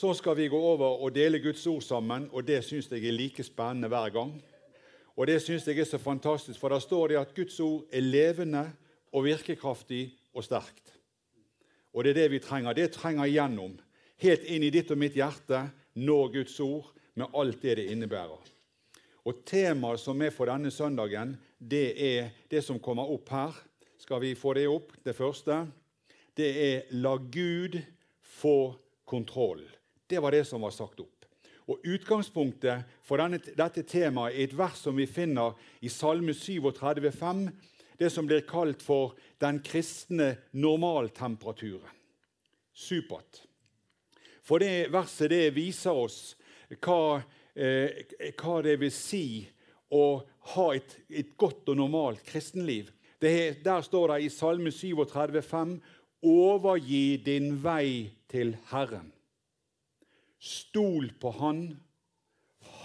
Så skal vi gå over og dele Guds ord sammen, og det syns jeg er like spennende hver gang. Og det syns jeg er så fantastisk, for da står det at Guds ord er levende og virkekraftig og sterkt. Og det er det vi trenger. Det trenger igjennom. Helt inn i ditt og mitt hjerte når Guds ord med alt det det innebærer. Og Temaet som er for denne søndagen, det er det som kommer opp her. Skal vi få det opp, det første? Det er 'La Gud få kontroll'. Det var det som var sagt opp. Og Utgangspunktet for denne, dette temaet er et vers som vi finner i Salme 37, 5, det som blir kalt for 'den kristne normaltemperaturen'. Supert. For det verset det viser oss hva, eh, hva det vil si å ha et, et godt og normalt kristenliv. Det, der står det i Salme 37, 5, 'Overgi din vei til Herren'. Stol på Han.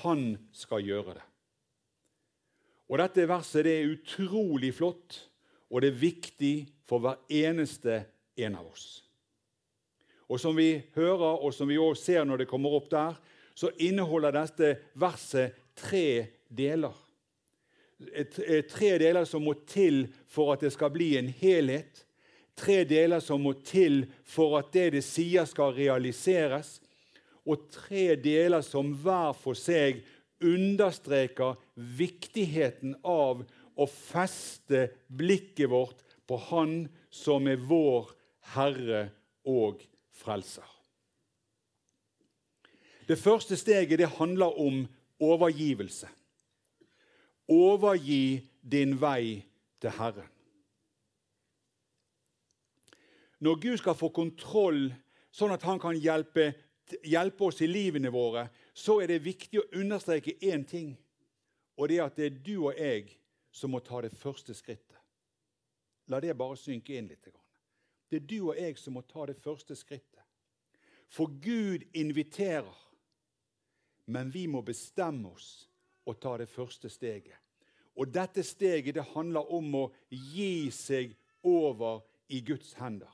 Han skal gjøre det. Og Dette verset det er utrolig flott, og det er viktig for hver eneste en av oss. Og Som vi hører, og som vi også ser når det kommer opp der, så inneholder dette verset tre deler. Tre deler som må til for at det skal bli en helhet. Tre deler som må til for at det det sier, skal realiseres og tre deler som hver for seg understreker viktigheten av å feste blikket vårt på Han som er vår Herre og Frelser. Det første steget det handler om overgivelse. Overgi din vei til Herren. Når Gud skal få kontroll, sånn at han kan hjelpe hjelpe oss i livene våre, så er det viktig å understreke én ting. Og det er at det er du og jeg som må ta det første skrittet. La det bare synke inn litt. Det er du og jeg som må ta det første skrittet. For Gud inviterer, men vi må bestemme oss og ta det første steget. Og dette steget det handler om å gi seg over i Guds hender.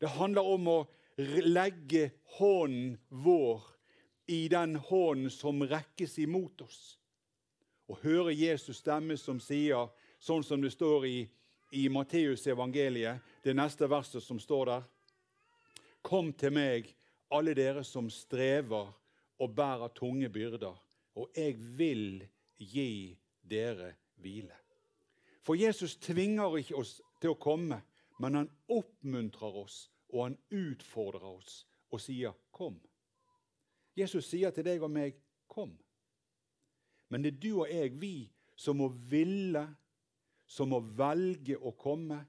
Det handler om å legge hånden vår i den hånden som rekkes imot oss. Og høre Jesus stemme som sier, sånn som det står i, i Matteus evangeliet, det neste verset som står der. Kom til meg, alle dere som strever og bærer tunge byrder, og jeg vil gi dere hvile. For Jesus tvinger ikke oss til å komme, men han oppmuntrer oss og han utfordrer oss og sier 'kom'. Jesus sier til deg og meg 'kom'. Men det er du og jeg, vi, som må ville, som må velge å komme.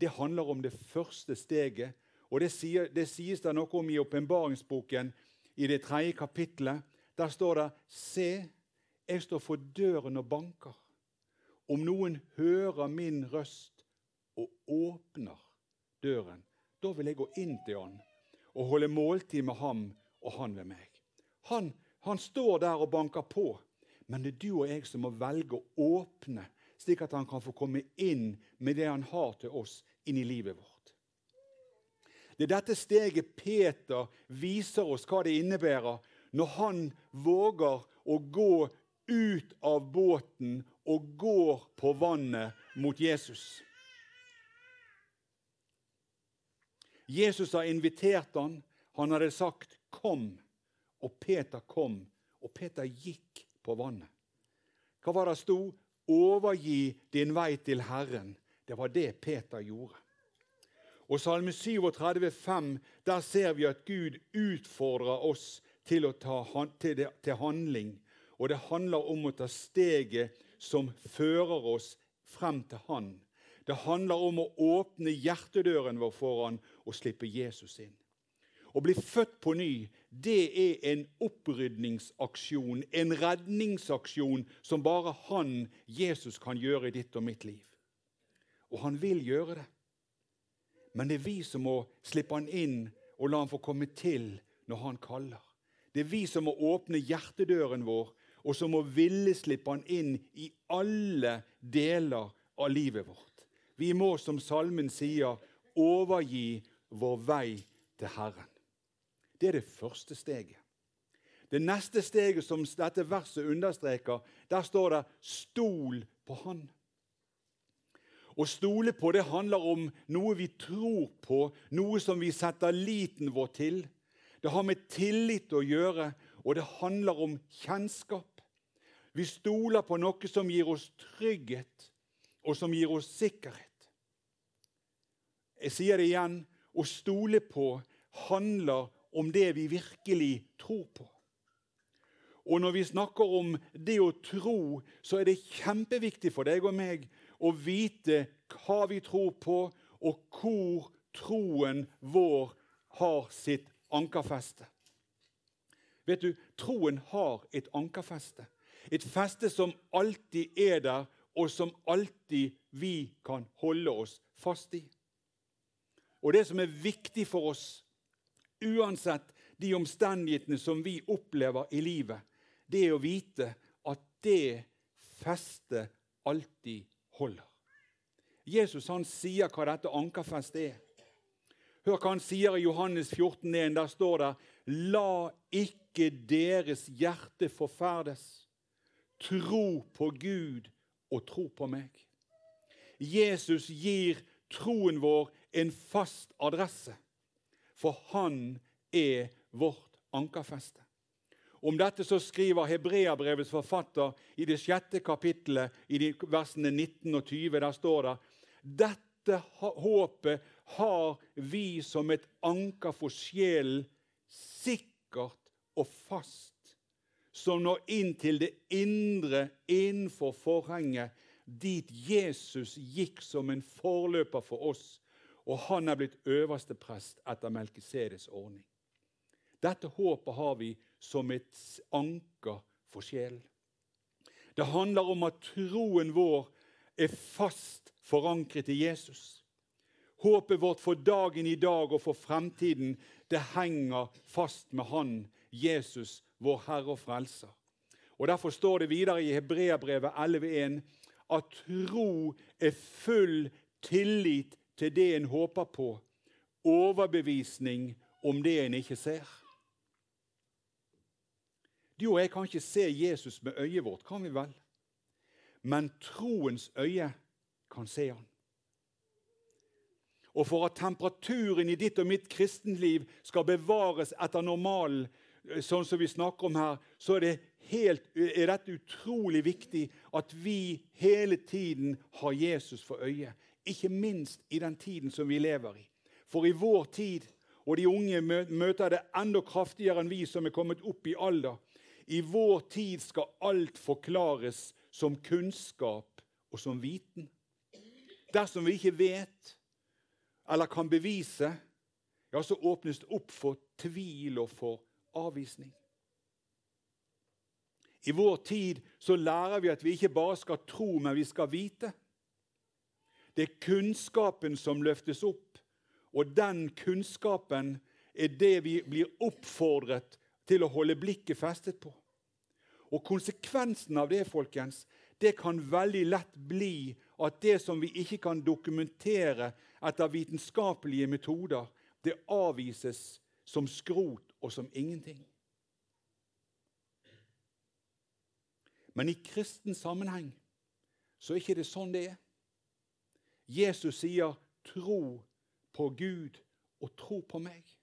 Det handler om det første steget. Og det, sier, det sies det noe om i åpenbaringsboken, i det tredje kapittelet. Der står det 'Se, jeg står for døren og banker'. Om noen hører min røst og åpner døren, da vil jeg gå inn til han og holde måltid med ham og han ved meg. Han, han står der og banker på, men det er du og jeg som må velge å åpne, slik at han kan få komme inn med det han har til oss, inn i livet vårt. Det er dette steget Peter viser oss hva det innebærer når han våger å gå ut av båten og går på vannet mot Jesus. Jesus har invitert han. Han hadde sagt 'kom', og Peter kom. Og Peter gikk på vannet. Hva var det sto? 'Overgi din vei til Herren'. Det var det Peter gjorde. Og Salme 37, 5, der ser vi at Gud utfordrer oss til å ta til, til handling. Og det handler om å ta steget som fører oss frem til Han. Det handler om å åpne hjertedøren vår foran og slippe Jesus inn. Å bli født på ny det er en opprydningsaksjon, en redningsaksjon, som bare han, Jesus, kan gjøre i ditt og mitt liv. Og han vil gjøre det. Men det er vi som må slippe han inn og la han få komme til når han kaller. Det er vi som må åpne hjertedøren vår, og som må ville slippe han inn i alle deler av livet vårt. Vi må, som salmen sier, overgi vår vei til Herren. Det er det første steget. Det neste steget som dette verset understreker, der står det 'stol på Han'. Å stole på det handler om noe vi tror på, noe som vi setter liten vår til. Det har med tillit å gjøre, og det handler om kjennskap. Vi stoler på noe som gir oss trygghet, og som gir oss sikkerhet. Jeg sier det igjen å stole på handler om det vi virkelig tror på. Og når vi snakker om det å tro, så er det kjempeviktig for deg og meg å vite hva vi tror på, og hvor troen vår har sitt ankerfeste. Vet du, Troen har et ankerfeste. Et feste som alltid er der, og som alltid vi kan holde oss fast i. Og det som er viktig for oss, uansett de omstendighetene som vi opplever i livet, det er å vite at det festet alltid holder. Jesus han sier hva dette ankerfestet er. Hør hva han sier i Johannes 14, 1. Der står det La ikke deres hjerte forferdes. Tro på Gud og tro på meg. Jesus gir troen vår en fast adresse, for han er vårt ankerfeste. Om dette så skriver Hebreabrevets forfatter i det sjette kapittelet, i versene 19 og 20. Der står det dette håpet har vi som et anker for sjelen, sikkert og fast, som når inn til det indre innenfor forhenget, dit Jesus gikk som en forløper for oss, og han er blitt øverste prest etter Melkisedes ordning. Dette håpet har vi som et anker for sjelen. Det handler om at troen vår er fast forankret i Jesus. Håpet vårt for dagen i dag og for fremtiden det henger fast med Han, Jesus, vår Herre og Frelser. Og Derfor står det videre i Hebreabrevet 11,1 at tro er full tillit til det en håper på, overbevisning om det en ikke ser. Du og jeg kan ikke se Jesus med øyet vårt, kan vi vel? Men troens øye kan se han. Og for at temperaturen i ditt og mitt kristenliv skal bevares etter normalen, sånn som vi snakker om her, så er, det helt, er dette utrolig viktig at vi hele tiden har Jesus for øye. Ikke minst i den tiden som vi lever i. For i vår tid, og de unge møter det enda kraftigere enn vi som er kommet opp i alder, i vår tid skal alt forklares som kunnskap og som viten. Dersom vi ikke vet eller kan bevise, ja, så åpnes det opp for tvil og for avvisning. I vår tid så lærer vi at vi ikke bare skal tro, men vi skal vite. Det er kunnskapen som løftes opp, og den kunnskapen er det vi blir oppfordret til å holde blikket festet på. Og konsekvensen av det folkens, det kan veldig lett bli at det som vi ikke kan dokumentere etter vitenskapelige metoder, det avvises som skrot og som ingenting. Men i kristen sammenheng så er ikke det sånn det er. Jesus sier 'tro på Gud og tro på meg'.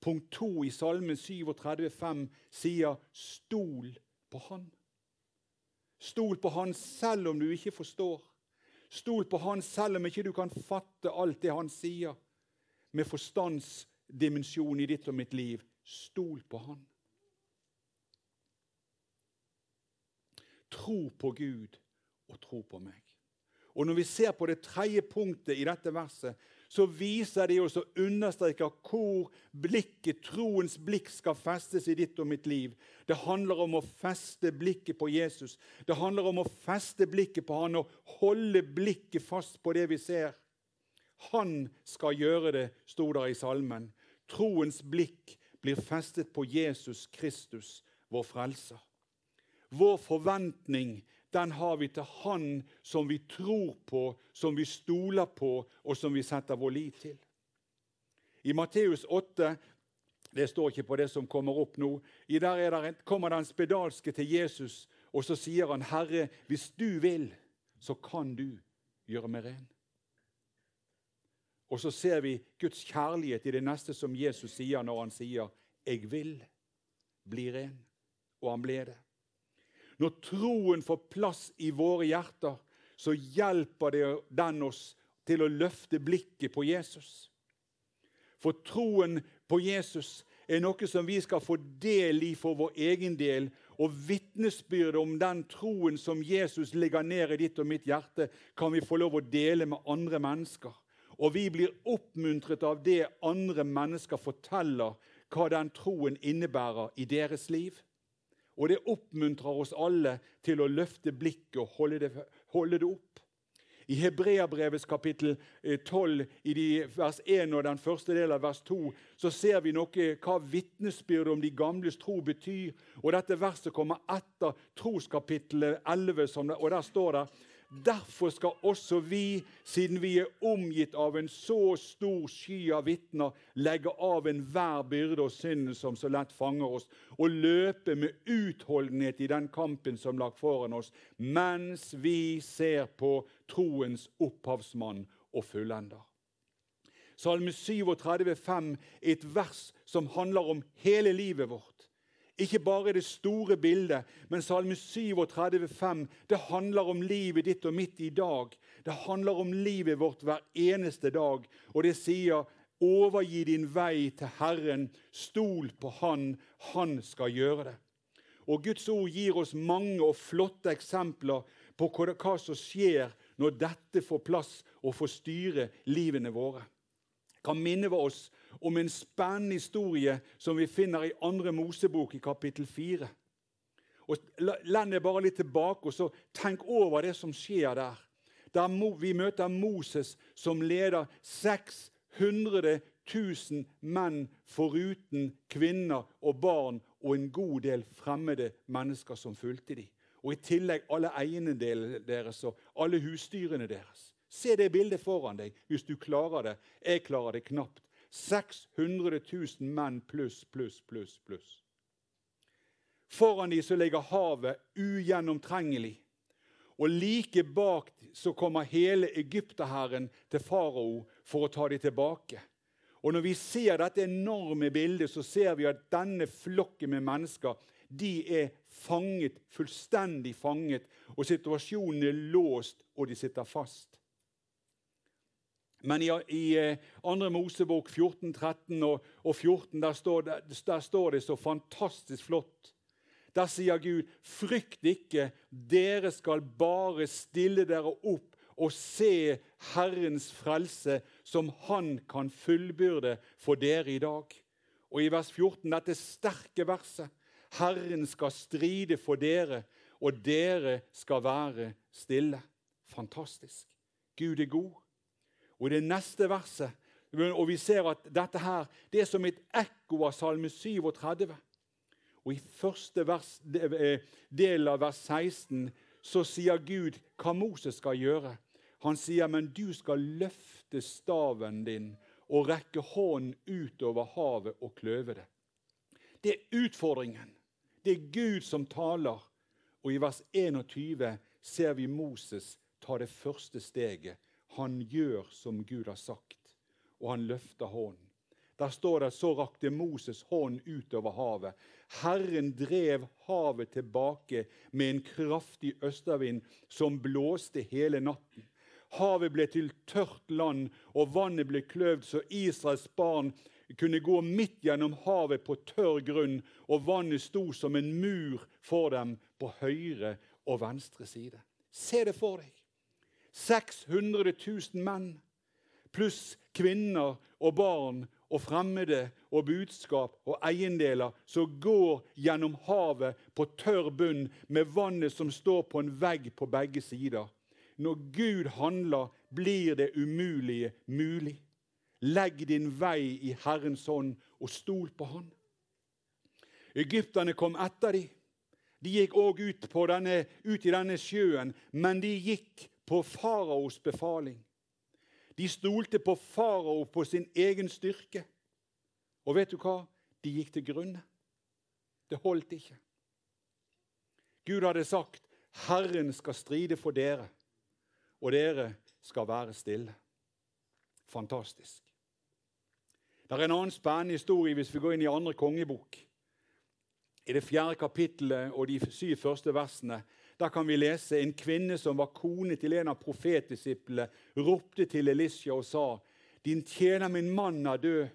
Punkt 2 i Salmen 37,5 sier 'stol på Han'. Stol på Han selv om du ikke forstår. Stol på Han selv om ikke du kan fatte alt det Han sier med forstandsdimensjon i ditt og mitt liv. Stol på Han. Tro på Gud og tro på meg. Og Når vi ser på det tredje punktet i dette verset, så viser det oss og understreker hvor blikket, troens blikk skal festes i ditt og mitt liv. Det handler om å feste blikket på Jesus. Det handler om å feste blikket på han og holde blikket fast på det vi ser. Han skal gjøre det, sto der i salmen. Troens blikk blir festet på Jesus Kristus, vår frelser. Vår forventning den har vi til Han som vi tror på, som vi stoler på, og som vi setter vår lit til. I Matteus 8 Det står ikke på det som kommer opp nå. I der, der kommer den spedalske til Jesus, og så sier han, 'Herre, hvis du vil, så kan du gjøre meg ren.' Og så ser vi Guds kjærlighet i det neste som Jesus sier når han sier, 'Jeg vil bli ren.' Og han ble det. Når troen får plass i våre hjerter, så hjelper den oss til å løfte blikket på Jesus. For troen på Jesus er noe som vi skal få del i for vår egen del. Og vitnesbyrdet om den troen som Jesus legger ned i ditt og mitt hjerte, kan vi få lov å dele med andre mennesker. Og vi blir oppmuntret av det andre mennesker forteller hva den troen innebærer i deres liv. Og det oppmuntrer oss alle til å løfte blikket og holde det, holde det opp. I Hebreabrevets kapittel 12, eh, i vers 1 og den første delen av vers 2, så ser vi noe hva vitnesbyrdet om de gamles tro betyr. Og Dette verset kommer etter troskapittelet 11, og der står det Derfor skal også vi, siden vi er omgitt av en så stor sky av vitner, legge av enhver byrde og synd som så lett fanger oss, og løpe med utholdenhet i den kampen som lagt foran oss, mens vi ser på troens opphavsmann og fullender. Salme 37, 5 er et vers som handler om hele livet vårt. Ikke bare det store bildet, men Salme 37, 5, det handler om livet ditt og mitt i dag. Det handler om livet vårt hver eneste dag. Og det sier overgi din vei til Herren, stol på Han, Han skal gjøre det. Og Guds ord gir oss mange og flotte eksempler på hva som skjer når dette får plass og får styre livene våre. kan minne oss om en spennende historie som vi finner i andre Mosebok i kapittel 4. Og Land deg bare litt tilbake og så tenk over det som skjer der. der vi møter Moses som leder 600 000 menn foruten kvinner og barn og en god del fremmede mennesker som fulgte dem. Og i tillegg alle eiendelene deres og alle husdyrene deres. Se det bildet foran deg hvis du klarer det. Jeg klarer det knapt. 600 000 menn pluss, pluss, pluss, pluss. Foran dem så ligger havet ugjennomtrengelig. Og like bak så kommer hele egypterherren til farao for å ta dem tilbake. Og Når vi ser dette enorme bildet, så ser vi at denne flokken med mennesker de er fanget, fullstendig fanget, og situasjonen er låst, og de sitter fast. Men i, i eh, andre Mosebok 14, 13 og, og 14 der står, der, der står, det, så fantastisk flott. Der sier Gud, 'Frykt ikke, dere skal bare stille dere opp og se Herrens frelse, som Han kan fullbyrde for dere i dag.' Og i vers 14, dette sterke verset, 'Herren skal stride for dere, og dere skal være stille.' Fantastisk. Gud er god. Og det neste verset og vi ser at dette her, det er som et ekko av Salme 37. Og I første vers, del av vers 16 så sier Gud hva Moses skal gjøre. Han sier, 'Men du skal løfte staven din og rekke hånden utover havet og kløve det.' Det er utfordringen. Det er Gud som taler. Og i vers 21 ser vi Moses ta det første steget han gjør som Gud har sagt, og han løfter hånden. Der står det så rakte Moses hånden utover havet. Herren drev havet tilbake med en kraftig østervind som blåste hele natten. Havet ble til tørt land, og vannet ble kløvd så Israels barn kunne gå midt gjennom havet på tørr grunn, og vannet sto som en mur for dem på høyre og venstre side. Se det for deg. 600 000 menn, pluss kvinner og barn og fremmede og budskap og eiendeler som går gjennom havet på tørr bunn med vannet som står på en vegg på begge sider. Når Gud handler, blir det umulige mulig. Legg din vei i Herrens hånd og stol på Han. Egypterne kom etter dem. De gikk òg ut, ut, i denne sjøen, men de gikk på faraos befaling. De stolte på farao på sin egen styrke. Og vet du hva? De gikk til grunne. Det holdt ikke. Gud hadde sagt, 'Herren skal stride for dere, og dere skal være stille'. Fantastisk. Det er en annen spennende historie hvis vi går inn i andre kongebok. I det fjerde kapittelet og de syv første versene der kan vi lese en kvinne som var kone til en av profetdisiplene, ropte til Elisha og sa, 'Din tjener min mann er død,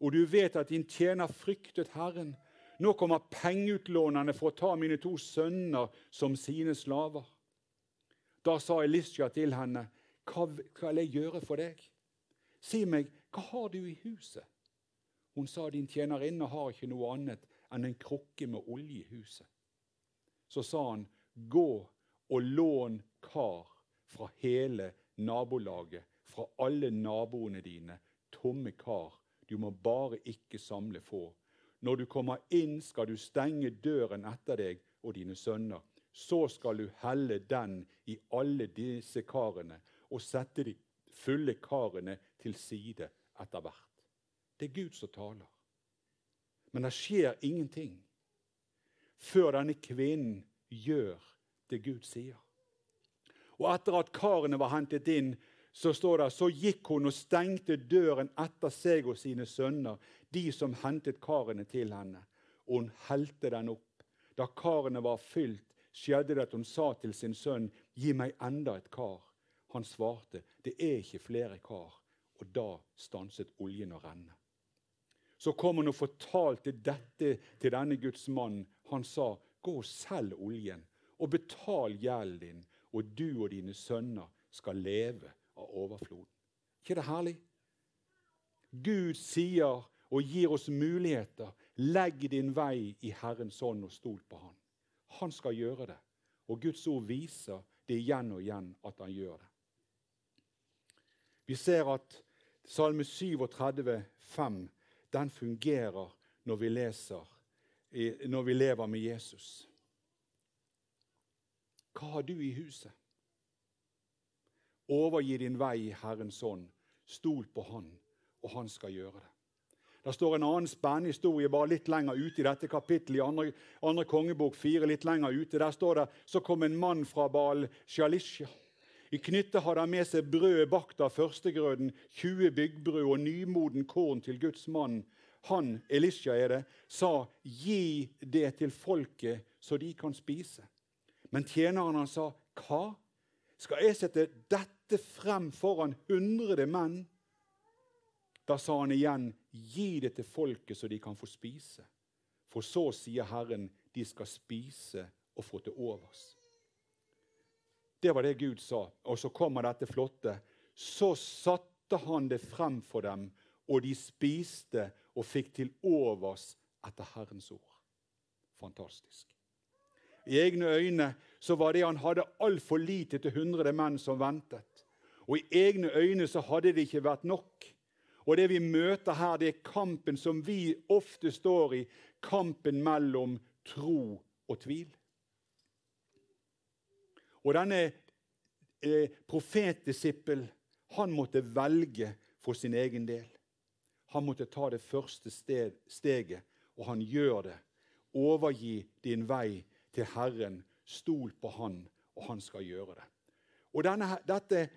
og du vet at din tjener fryktet Herren.' 'Nå kommer pengeutlånerne for å ta mine to sønner som sine slaver.' Da sa Elisha til henne, 'Hva skal jeg gjøre for deg?' 'Si meg, hva har du i huset?' Hun sa, 'Din tjenerinne har ikke noe annet enn en krukke med olje i huset.' Så sa han, Gå og lån kar fra hele nabolaget, fra alle naboene dine, tomme kar. Du må bare ikke samle få. Når du kommer inn, skal du stenge døren etter deg og dine sønner. Så skal du helle den i alle disse karene og sette de fulle karene til side etter hvert. Det er Gud som taler. Men det skjer ingenting før denne kvinnen gjør det Gud sier. Og etter at karene var hentet inn, så står det, så gikk hun og stengte døren etter seg og sine sønner, de som hentet karene til henne. Og hun helte den opp. Da karene var fylt, skjedde det at hun sa til sin sønn, 'Gi meg enda et kar.' Han svarte, 'Det er ikke flere kar.' Og da stanset oljen å renne. Så kom hun og fortalte dette til denne Guds mann. Han sa, Gå og selg oljen, og betal gjelden din, og du og dine sønner skal leve av overfloden. ikke det herlig? Gud sier og gir oss muligheter. Legg din vei i Herrens hånd og stol på Han. Han skal gjøre det. Og Guds ord viser det igjen og igjen at han gjør det. Vi ser at Salme 37, 5, den fungerer når vi leser når vi lever med Jesus. Hva har du i huset? Overgi din vei i Herrens ånd. Stol på Han, og Han skal gjøre det. Det står en annen spennende historie bare litt lenger ute i dette kapittelet. i andre, andre kongebok 4, litt lenger ute. Der står det så kom en mann fra Baal Shalisha. I knyttet hadde han med seg brød bakt av førstegrøden, 20 byggbrød og nymoden korn til Guds mann han, Elisha er det, sa, 'Gi det til folket, så de kan spise.' Men tjeneren han sa, 'Hva? Skal jeg sette dette frem foran hundrede menn?' Da sa han igjen, 'Gi det til folket, så de kan få spise.' For så sier Herren, 'De skal spise og få til overs.' Det var det Gud sa. Og så kommer dette flotte. Så satte han det frem for dem, og de spiste og fikk til overs etter Herrens ord. Fantastisk. I egne øyne så var det han hadde altfor lite til hundre menn som ventet. Og i egne øyne så hadde det ikke vært nok. Og det vi møter her, det er kampen som vi ofte står i. Kampen mellom tro og tvil. Og denne eh, profetdisippel, han måtte velge for sin egen del. Han måtte ta det første steget, og han gjør det. Overgi din vei til Herren. Stol på Han, og Han skal gjøre det. Og denne, dette,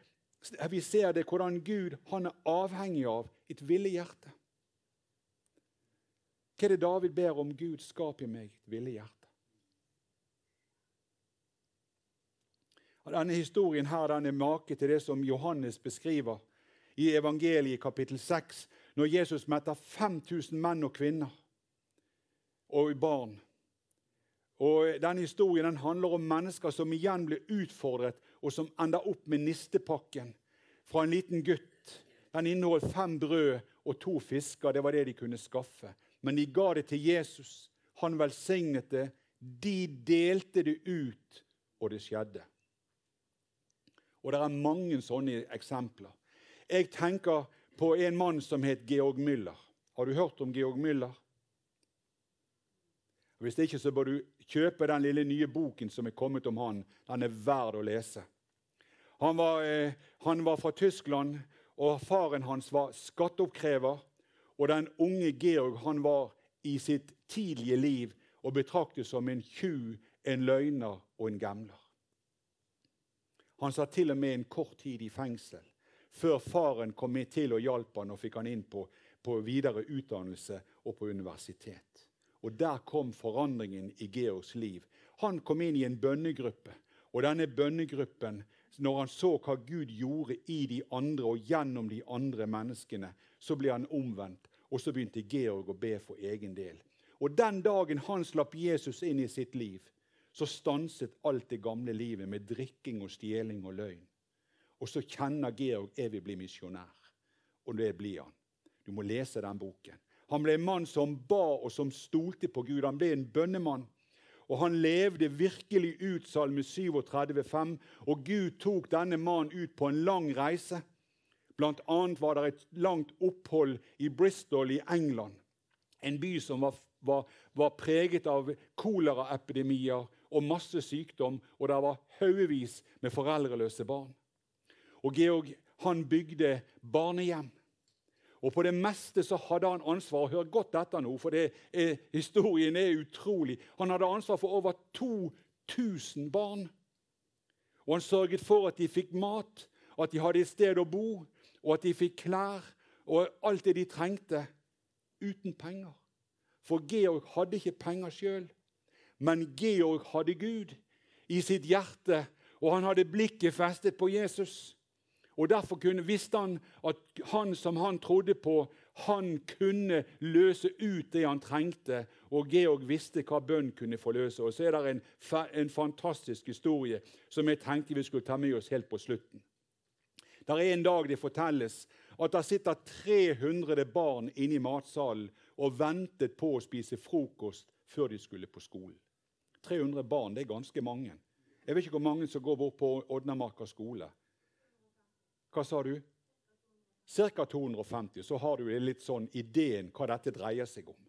Vi ser det hvordan Gud han er avhengig av et villig hjerte. Hva er det David ber om? Gud, skap i meg et villig hjerte. Denne historien her, den er make til det som Johannes beskriver i evangeliet kapittel 6, når Jesus metter 5000 menn og kvinner og barn. Og Denne historien den handler om mennesker som igjen blir utfordret, og som ender opp med nistepakken fra en liten gutt. Den inneholdt fem brød og to fisker. Det var det de kunne skaffe. Men de ga det til Jesus. Han velsignet det. De delte det ut, og det skjedde. Og Det er mange sånne eksempler. Jeg tenker på en mann som het Georg Müller. Har du hørt om Georg Müller? Hvis ikke så bør du kjøpe den lille nye boken som er kommet om han. Den er verd å lese. Han var, eh, han var fra Tyskland, og faren hans var skatteoppkrever. Og den unge Georg han var i sitt tidlige liv og betraktet som en tjuv, en løgner og en gamler. Han satt til og med en kort tid i fengsel før faren kom med til og hjalp han og fikk han inn på, på videre utdannelse og på universitet. Og Der kom forandringen i Georgs liv. Han kom inn i en bønnegruppe. Og denne bønnegruppen, når han så hva Gud gjorde i de andre og gjennom de andre menneskene, så ble han omvendt. Og så begynte Georg å be for egen del. Og Den dagen han slapp Jesus inn i sitt liv, så stanset alt det gamle livet med drikking og stjeling og løgn. Og så kjenner Georg jeg vil bli misjonær. Og det blir han. Du må lese den boken. Han ble en mann som ba og som stolte på Gud. Han ble en bønnemann. Og han levde virkelig ut Salme 37,5. Og Gud tok denne mannen ut på en lang reise. Blant annet var det et langt opphold i Bristol i England. En by som var, var, var preget av koleraepidemier og masse sykdom. Og det var haugevis med foreldreløse barn. Og Georg han bygde barnehjem. Og på det meste så hadde han ansvar. Hør godt etter nå, for er, historien er utrolig. Han hadde ansvar for over 2000 barn. Og han sørget for at de fikk mat, at de hadde et sted å bo, og at de fikk klær og alt det de trengte, uten penger. For Georg hadde ikke penger sjøl, men Georg hadde Gud i sitt hjerte, og han hadde blikket festet på Jesus. Og Derfor kunne, visste han at han som han trodde på, han kunne løse ut det han trengte. Og Georg visste hva bønn kunne forløse. Og Så er det en, en fantastisk historie som jeg tenkte vi skulle ta med oss helt på slutten. Der er En dag det fortelles at det sitter 300 barn inne i matsalen og ventet på å spise frokost før de skulle på skolen. 300 barn det er ganske mange. Jeg vet ikke hvor mange som går bort på Odnamarka skole. Hva sa du? Ca. 250. Så har du litt sånn ideen hva dette dreier seg om.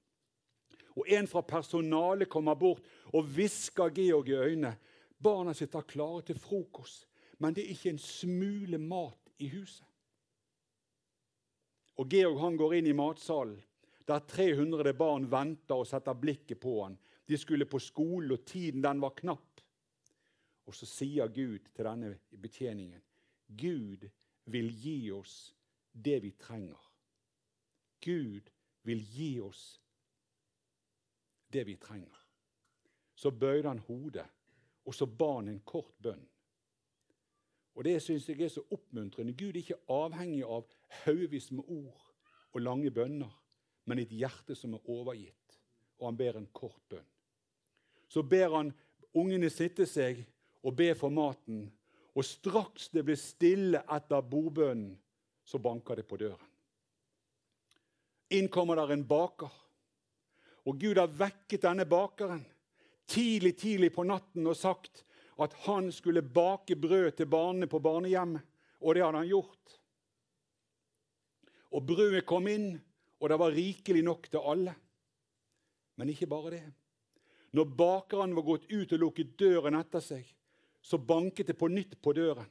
Og En fra personalet kommer bort og hvisker Georg i øynene. Barna sitter klare til frokost, men det er ikke en smule mat i huset. Og Georg han går inn i matsalen, der 300 barn venter og setter blikket på han. De skulle på skole, og tiden den var knapp. Og så sier Gud til denne betjeningen Gud vil gi oss det vi trenger. Gud vil gi oss det vi trenger. Så bøyde han hodet, og så ba han en kort bønn. Og Det syns jeg er så oppmuntrende. Gud er ikke avhengig av haugevis med ord og lange bønner, men et hjerte som er overgitt. Og han ber en kort bønn. Så ber han ungene sitte seg og be for maten. Og straks det ble stille etter bordbønnen, så banker det på døren. Inn kommer der en baker. Og Gud har vekket denne bakeren tidlig tidlig på natten og sagt at han skulle bake brød til barna på barnehjemmet. Og det hadde han gjort. Og brødet kom inn, og det var rikelig nok til alle. Men ikke bare det. Når bakeren var gått ut og lukket døren etter seg, så banket det på nytt på døren.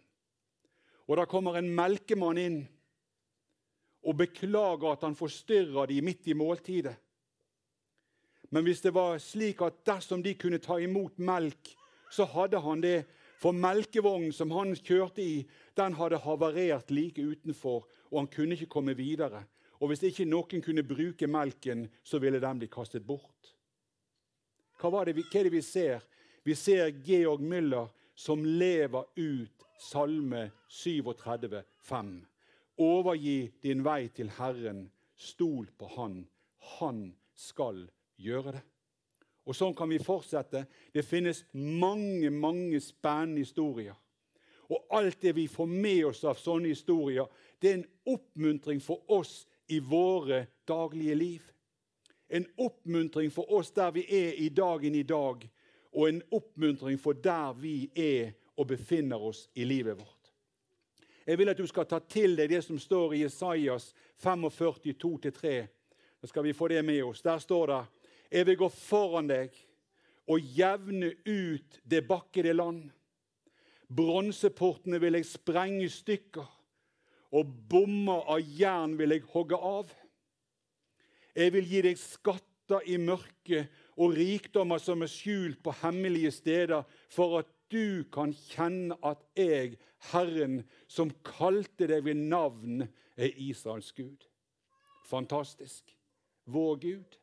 Og Da kommer en melkemann inn og beklager at han forstyrrer de midt i måltidet. Men hvis det var slik at dersom de kunne ta imot melk, så hadde han det. For melkevognen som han kjørte i, den hadde havarert like utenfor, og han kunne ikke komme videre. Og hvis ikke noen kunne bruke melken, så ville den bli kastet bort. Hva, det, hva er det vi ser? Vi ser Georg Müller som lever ut Salme 37, 5. Overgi din vei til Herren, stol på Han. Han skal gjøre det. Og Sånn kan vi fortsette. Det finnes mange, mange spennende historier. Og alt det vi får med oss av sånne historier, det er en oppmuntring for oss i våre daglige liv. En oppmuntring for oss der vi er i dagen i dag, og en oppmuntring for der vi er og befinner oss i livet vårt. Jeg vil at du skal ta til deg det som står i Jesajas 45, 2-3. Da skal vi få det med oss. Der står det Jeg vil gå foran deg og jevne ut det bakkede land. Bronseportene vil jeg sprenge i stykker, og bommer av jern vil jeg hogge av. Jeg vil gi deg skatter i mørket og rikdommer som er skjult på hemmelige steder, for at du kan kjenne at jeg, Herren, som kalte deg ved navn, er Israels Gud. Fantastisk. Vår Gud.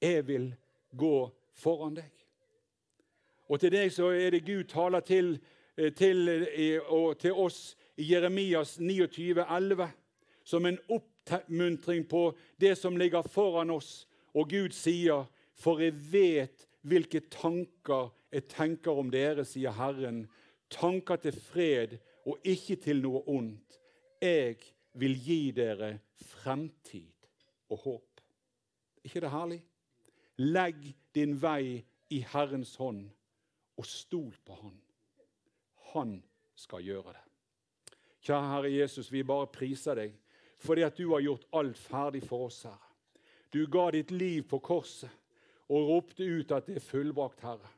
Jeg vil gå foran deg. Og til deg så er det Gud taler til, eh, til, og til oss i Jeremias 29, 11, som en oppmuntring på det som ligger foran oss. Og Gud sier, 'For jeg vet hvilke tanker jeg tenker om dere', sier Herren. 'Tanker til fred og ikke til noe ondt.' 'Jeg vil gi dere fremtid og håp.' ikke det herlig? Legg din vei i Herrens hånd og stol på Han. Han skal gjøre det. Kjære Herre Jesus, vi bare priser deg fordi at du har gjort alt ferdig for oss, Herre. Du ga ditt liv på korset og ropte ut at det er fullbrakt, Herre.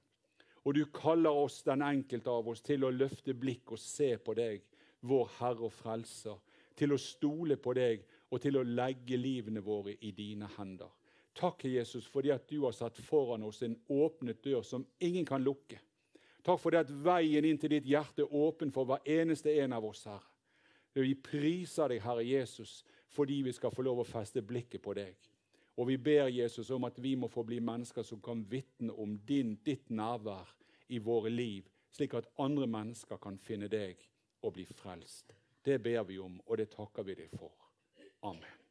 Og du kaller oss, den enkelte av oss, til å løfte blikk og se på deg, vår Herre og Frelser. Til å stole på deg og til å legge livene våre i dine hender. Takk, Jesus, fordi at du har satt foran oss en åpnet dør som ingen kan lukke. Takk for det at veien inn til ditt hjerte er åpen for hver eneste en av oss, Herre. Vi priser deg, Herre Jesus, fordi vi skal få lov å feste blikket på deg. Og vi ber Jesus om at vi må få bli mennesker som kan vitne om din, ditt nærvær i våre liv, slik at andre mennesker kan finne deg og bli frelst. Det ber vi om, og det takker vi deg for. Amen.